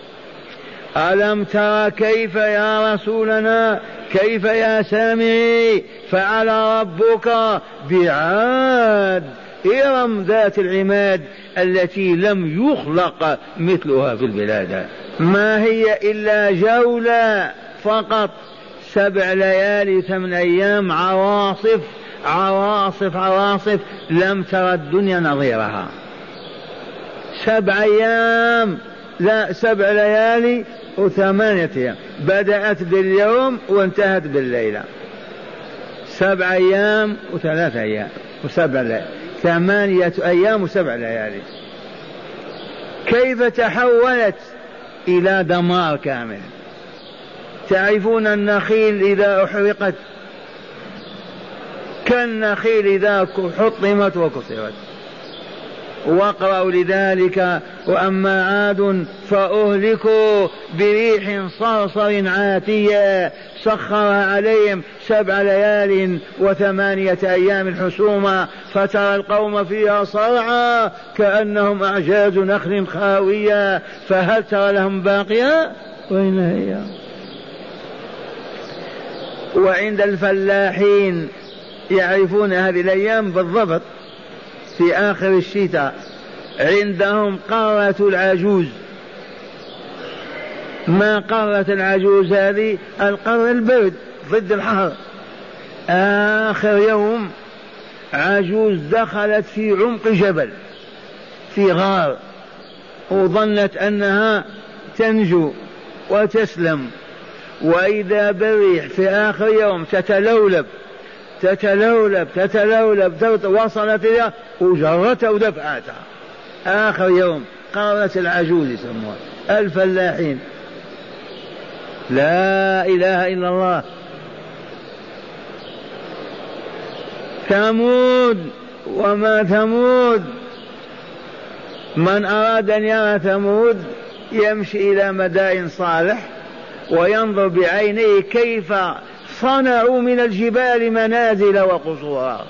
ألم ترى كيف يا رسولنا؟ كيف يا سامعي؟ فعل ربك بعاد إرم ذات العماد التي لم يخلق مثلها في البلاد. ما هي إلا جولة فقط سبع ليالي ثمان أيام عواصف عواصف عواصف لم ترى الدنيا نظيرها. سبع أيام. لا سبع ليالي وثمانية أيام. بدأت باليوم وانتهت بالليلة. سبع أيام وثلاث أيام وسبع ليالي ثمانية أيام وسبع ليالي. كيف تحولت إلى دمار كامل؟ تعرفون النخيل إذا أحرقت؟ كالنخيل إذا حطمت وكسرت. واقرأوا لذلك وأما عاد فأهلكوا بريح صرصر عاتية سخرها عليهم سبع ليال وثمانية أيام حسوما فترى القوم فيها صرعى كأنهم أعجاز نخل خاوية فهل ترى لهم باقية؟ وين هي. وعند الفلاحين يعرفون هذه الأيام بالضبط. في آخر الشتاء عندهم قارة العجوز. ما قارة العجوز هذه؟ القارة البرد ضد الحر. آخر يوم عجوز دخلت في عمق جبل في غار وظنت أنها تنجو وتسلم. وإذا بالريح في آخر يوم تتلولب تتلولب تتلولب وصلت إلى وجرتها ودفعتها آخر يوم قالت العجوز يسموها الفلاحين. لا إله إلا الله. ثمود وما ثمود من أراد أن يرى ثمود يمشي إلى مدائن صالح وينظر بعينيه كيف صنعوا من الجبال منازل وقصورا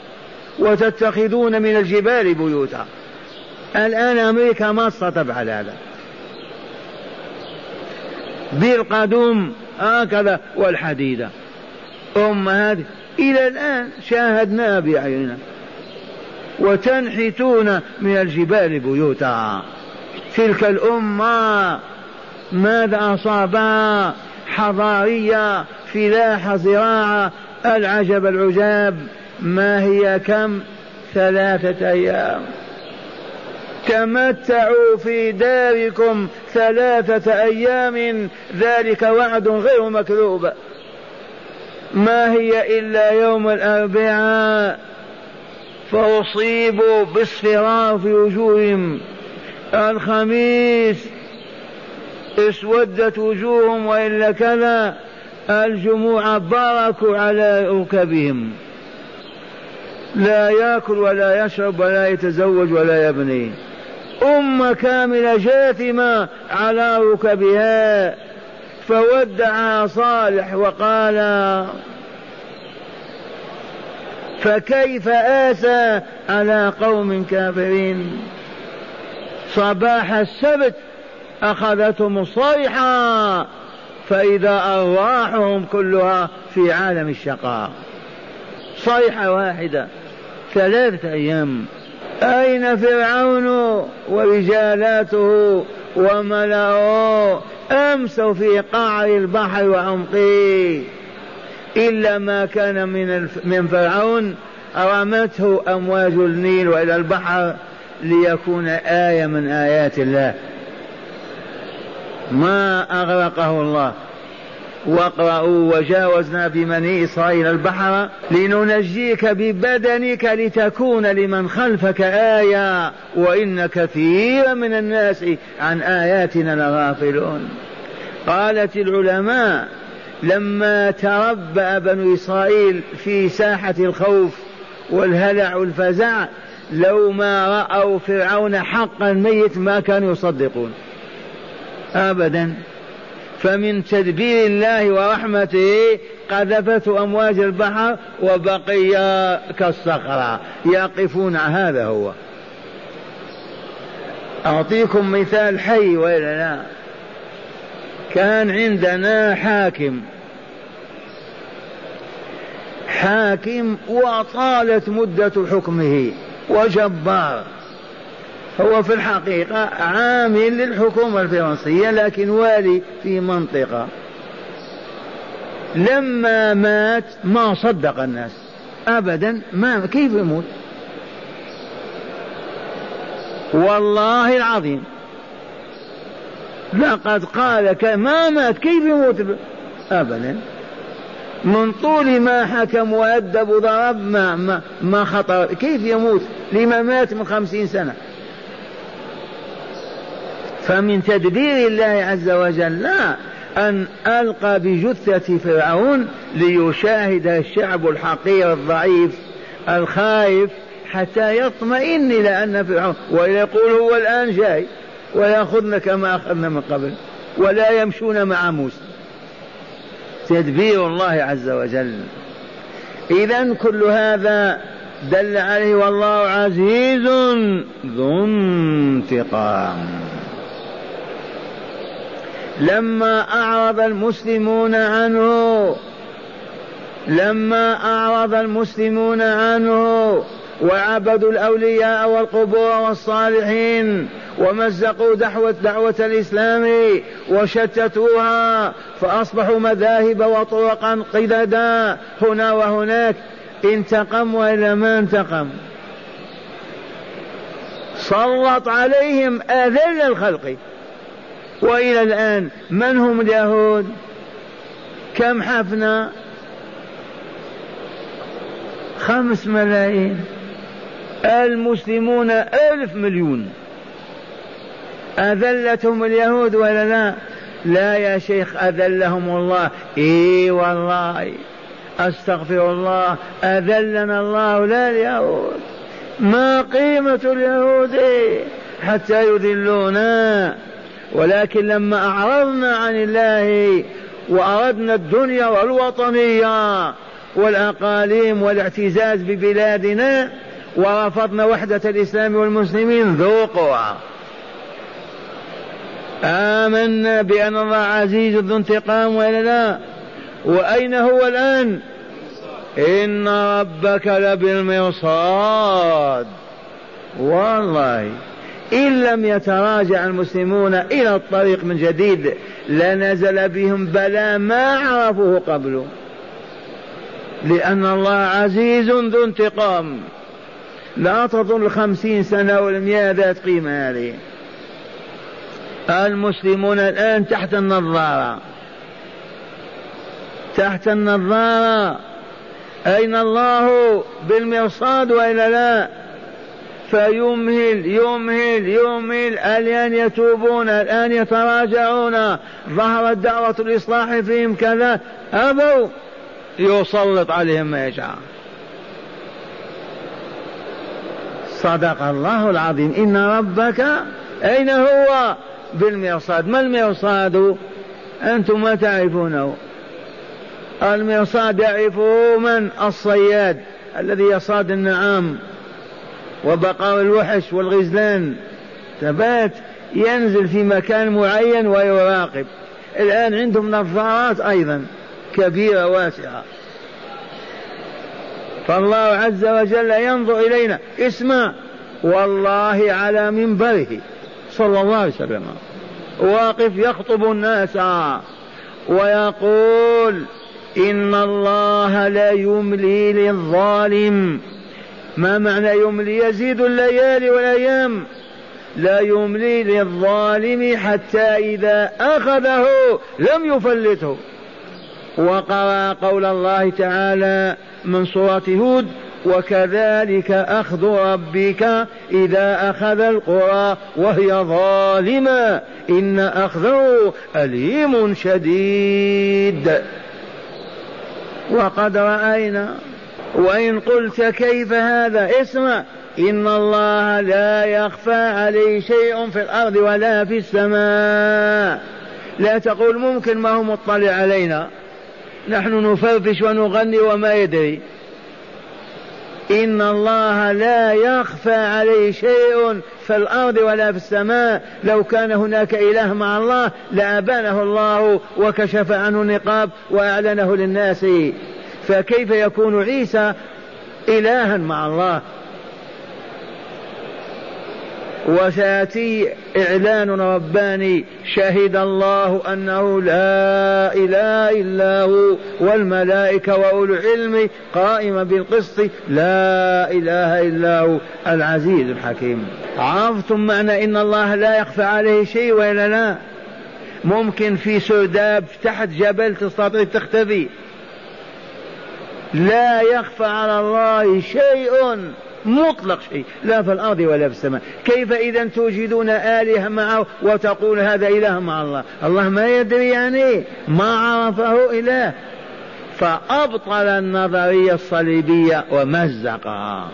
وتتخذون من الجبال بيوتا. الآن أمريكا ما تستطيع هذا. بالقدوم هكذا والحديدة. أم هذه. إلى الآن شاهدناها بأعيننا وتنحتون من الجبال بيوتا. تلك الأمة ماذا أصابها؟ حضارية فلاحة زراعة العجب العجاب ما هي كم؟ ثلاثة أيام. تمتعوا في داركم ثلاثة أيام ذلك وعد غير مكذوب. ما هي إلا يوم الأربعاء فأصيبوا باصفرار في وجوههم. الخميس اسودت وجوههم وإلا كذا الجموع باركوا على ركبهم. لا يأكل ولا يشرب ولا يتزوج ولا يبني. أمة كاملة جاثمة على ركبها فودع صالح وقال فكيف آسى على قوم كافرين؟ صباح السبت أخذتهم الصيحة فإذا أرواحهم كلها في عالم الشقاء. صيحة واحدة. ثلاثة أيام. أين فرعون ورجالاته وملأه؟ أمسوا في قعر البحر وعمقه إلا ما كان من من فرعون رمته أمواج النيل وإلى البحر ليكون آية من آيات الله. ما أغرقه الله. واقرأوا وجاوزنا بمني إسرائيل البحر لننجيك ببدنك لتكون لمن خلفك آية. وإن كثيرا من الناس عن آياتنا لغافلون. قالت العلماء لما تربأ بنو إسرائيل في ساحة الخوف والهلع والفزع لو ما رأوا فرعون حقا ميت ما كانوا يصدقون. أبدا. فمن تدبير الله ورحمته قذفته أمواج البحر وبقي كالصخرة. يقفون هذا هو. أعطيكم مثال حي وإلا لا. كان عندنا حاكم. حاكم وطالت مدة حكمه. وجبار. هو في الحقيقة عامل للحكومة الفرنسية لكن والي في منطقة. لما مات ما صدق الناس. أبدا ما كيف يموت؟ والله العظيم. لقد قال ما مات كيف يموت؟ أبدا. من طول ما حكم وأدب وضرب ما, ما, ما خطر. كيف يموت؟ لما مات من خمسين سنة. فمن تدبير الله عز وجل لا أن ألقى بجثة فرعون ليشاهد الشعب الحقير الضعيف الخايف حتى يطمئن إلى أن فرعون ويقول هو الآن جاي ويأخذنا كما أخذنا من قبل ولا يمشون مع موسى. تدبير الله عز وجل. إذا كل هذا دل عليه والله عزيز ذو انتقام. لما أعرض المسلمون عنه لما أعرض المسلمون عنه وعبدوا الأولياء والقبور والصالحين ومزقوا دعوة دعوة الإسلام وشتتوها فأصبحوا مذاهب وطرقا قددا هنا وهناك انتقم وإلا ما انتقم. سلط عليهم أذل الخلق. وإلى الآن من هم اليهود؟ كم حفنا؟ خمس ملايين. المسلمون ألف مليون. أذلتهم اليهود ولا لا؟ لا يا شيخ أذلهم الله. إي والله. أستغفر الله. أذلنا الله لا اليهود. ما قيمة اليهود؟ حتى يذلونا. ولكن لما أعرضنا عن الله وأردنا الدنيا والوطنية والأقاليم والاعتزاز ببلادنا ورفضنا وحدة الإسلام والمسلمين ذوقوها آمنا بأن الله عزيز ذو انتقام ولا لا وأين هو الآن؟ إن ربك لبالمرصاد. والله. إن لم يتراجع المسلمون إلى الطريق من جديد لنزل بهم بلا ما عرفوه قبل. لأن الله عزيز ذو انتقام. لا تظن خمسين سنة والمئة ذات قيمة هذه. المسلمون الآن تحت النظارة. تحت النظارة. أين الله؟ بالمرصاد وإلا لا؟ فيمهل يمهل يمهل. الآن يتوبون الآن يتراجعون. ظهرت دعوة الإصلاح فيهم كذا. أبوا يسلط عليهم ما يشاء. صدق الله العظيم. إن ربك أين هو؟ بالمرصاد. ما المرصاد؟ أنتم ما تعرفونه. المرصاد يعرفه من؟ الصياد الذي يصاد النعام. وبقاء الوحش والغزلان. ثبات ينزل في مكان معين ويراقب. الآن عندهم نظارات أيضا كبيرة واسعة. فالله عز وجل ينظر إلينا. اسمع والله على منبره. صلى الله عليه وسلم. واقف يخطب الناس. ويقول إن الله لا يملي للظالم. ما معنى يملي يزيد الليالي والأيام؟ لا يملي للظالم حتى إذا أخذه لم يفلته. وقرأ قول الله تعالى من سورة هود وكذلك أخذ ربك إذا أخذ القرى وهي ظالمة. إن أخذه أليم شديد. وقد رأينا وإن قلت كيف هذا اسمع إن الله لا يخفى عليه شيء في الأرض ولا في السماء. لا تقول ممكن ما هو مطلع علينا. نحن نفرفش ونغني وما يدري. إن الله لا يخفى عليه شيء في الأرض ولا في السماء. لو كان هناك إله مع الله لأبانه الله وكشف عنه النقاب وأعلنه للناس. فكيف يكون عيسى إلها مع الله؟ وسيأتي إعلان رباني شهد الله أنه لا إله إلا هو والملائكة وأولو العلم قائما بالقسط لا إله إلا هو العزيز الحكيم. عرفتم معنى إن الله لا يخفى عليه شيء وإلا لا؟ ممكن في سرداب تحت جبل تستطيع تختفي. لا يخفى على الله شيء مطلق شيء لا في الأرض ولا في السماء. كيف إذا توجدون آلهة معه وتقول هذا إله مع الله؟ الله ما يدري يعني ما عرفه إله. فأبطل النظرية الصليبية ومزقها.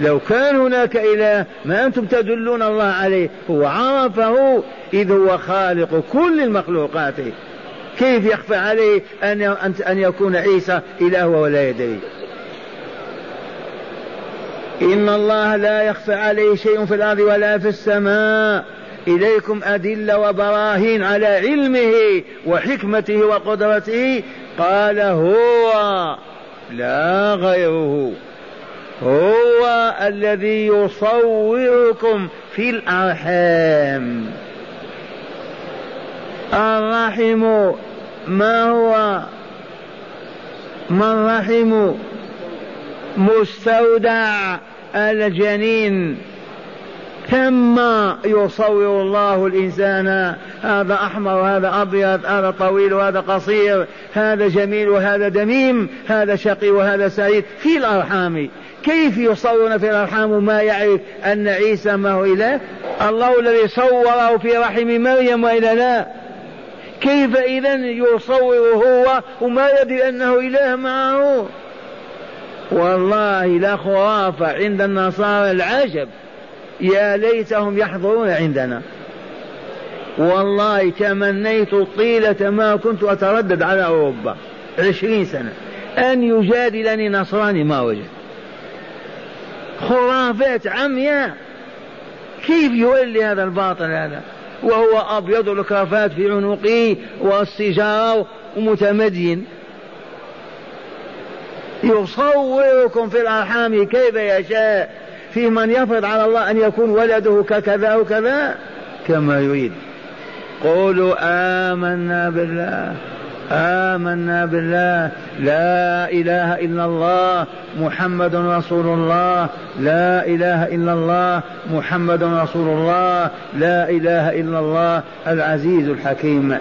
لو كان هناك إله ما أنتم تدلون الله عليه هو عرفه إذ هو خالق كل المخلوقات. كيف يخفى عليه أن أن يكون عيسى إله ولا يدري؟ إن الله لا يخفى عليه شيء في الأرض ولا في السماء. إليكم أدلة وبراهين على علمه وحكمته وقدرته. قال هو لا غيره. هو الذي يصوركم في الأرحام. الرحم ما هو ما الرحم مستودع الجنين ثم يصور الله الإنسان هذا أحمر وهذا أبيض هذا طويل وهذا قصير هذا جميل وهذا دميم هذا شقي وهذا سعيد. في الأرحام كيف يصورنا في الأرحام ما يعرف أن عيسى ما هو إله؟ الله الذي صوره في رحم مريم وإلا لا. كيف إذا يصور هو وما يدري أنه إله معه؟ والله لا خرافة عند النصارى العجب. يا ليتهم يحضرون عندنا. والله تمنيت طيلة ما كنت أتردد على أوروبا. عشرين سنة. أن يجادلني نصراني ما وجد. خرافات عمياء. كيف يولي هذا الباطل هذا؟ وهو أبيض الكرافات في عنقه والسجارة ومتمدين يصوركم في الأرحام كيف يشاء. في من يفرض على الله أن يكون ولده ككذا وكذا كما يريد. قولوا آمنا بالله. آمنا بالله. لا إله إلا الله. محمد رسول الله. لا إله إلا الله. محمد رسول الله. لا إله إلا الله. العزيز الحكيم.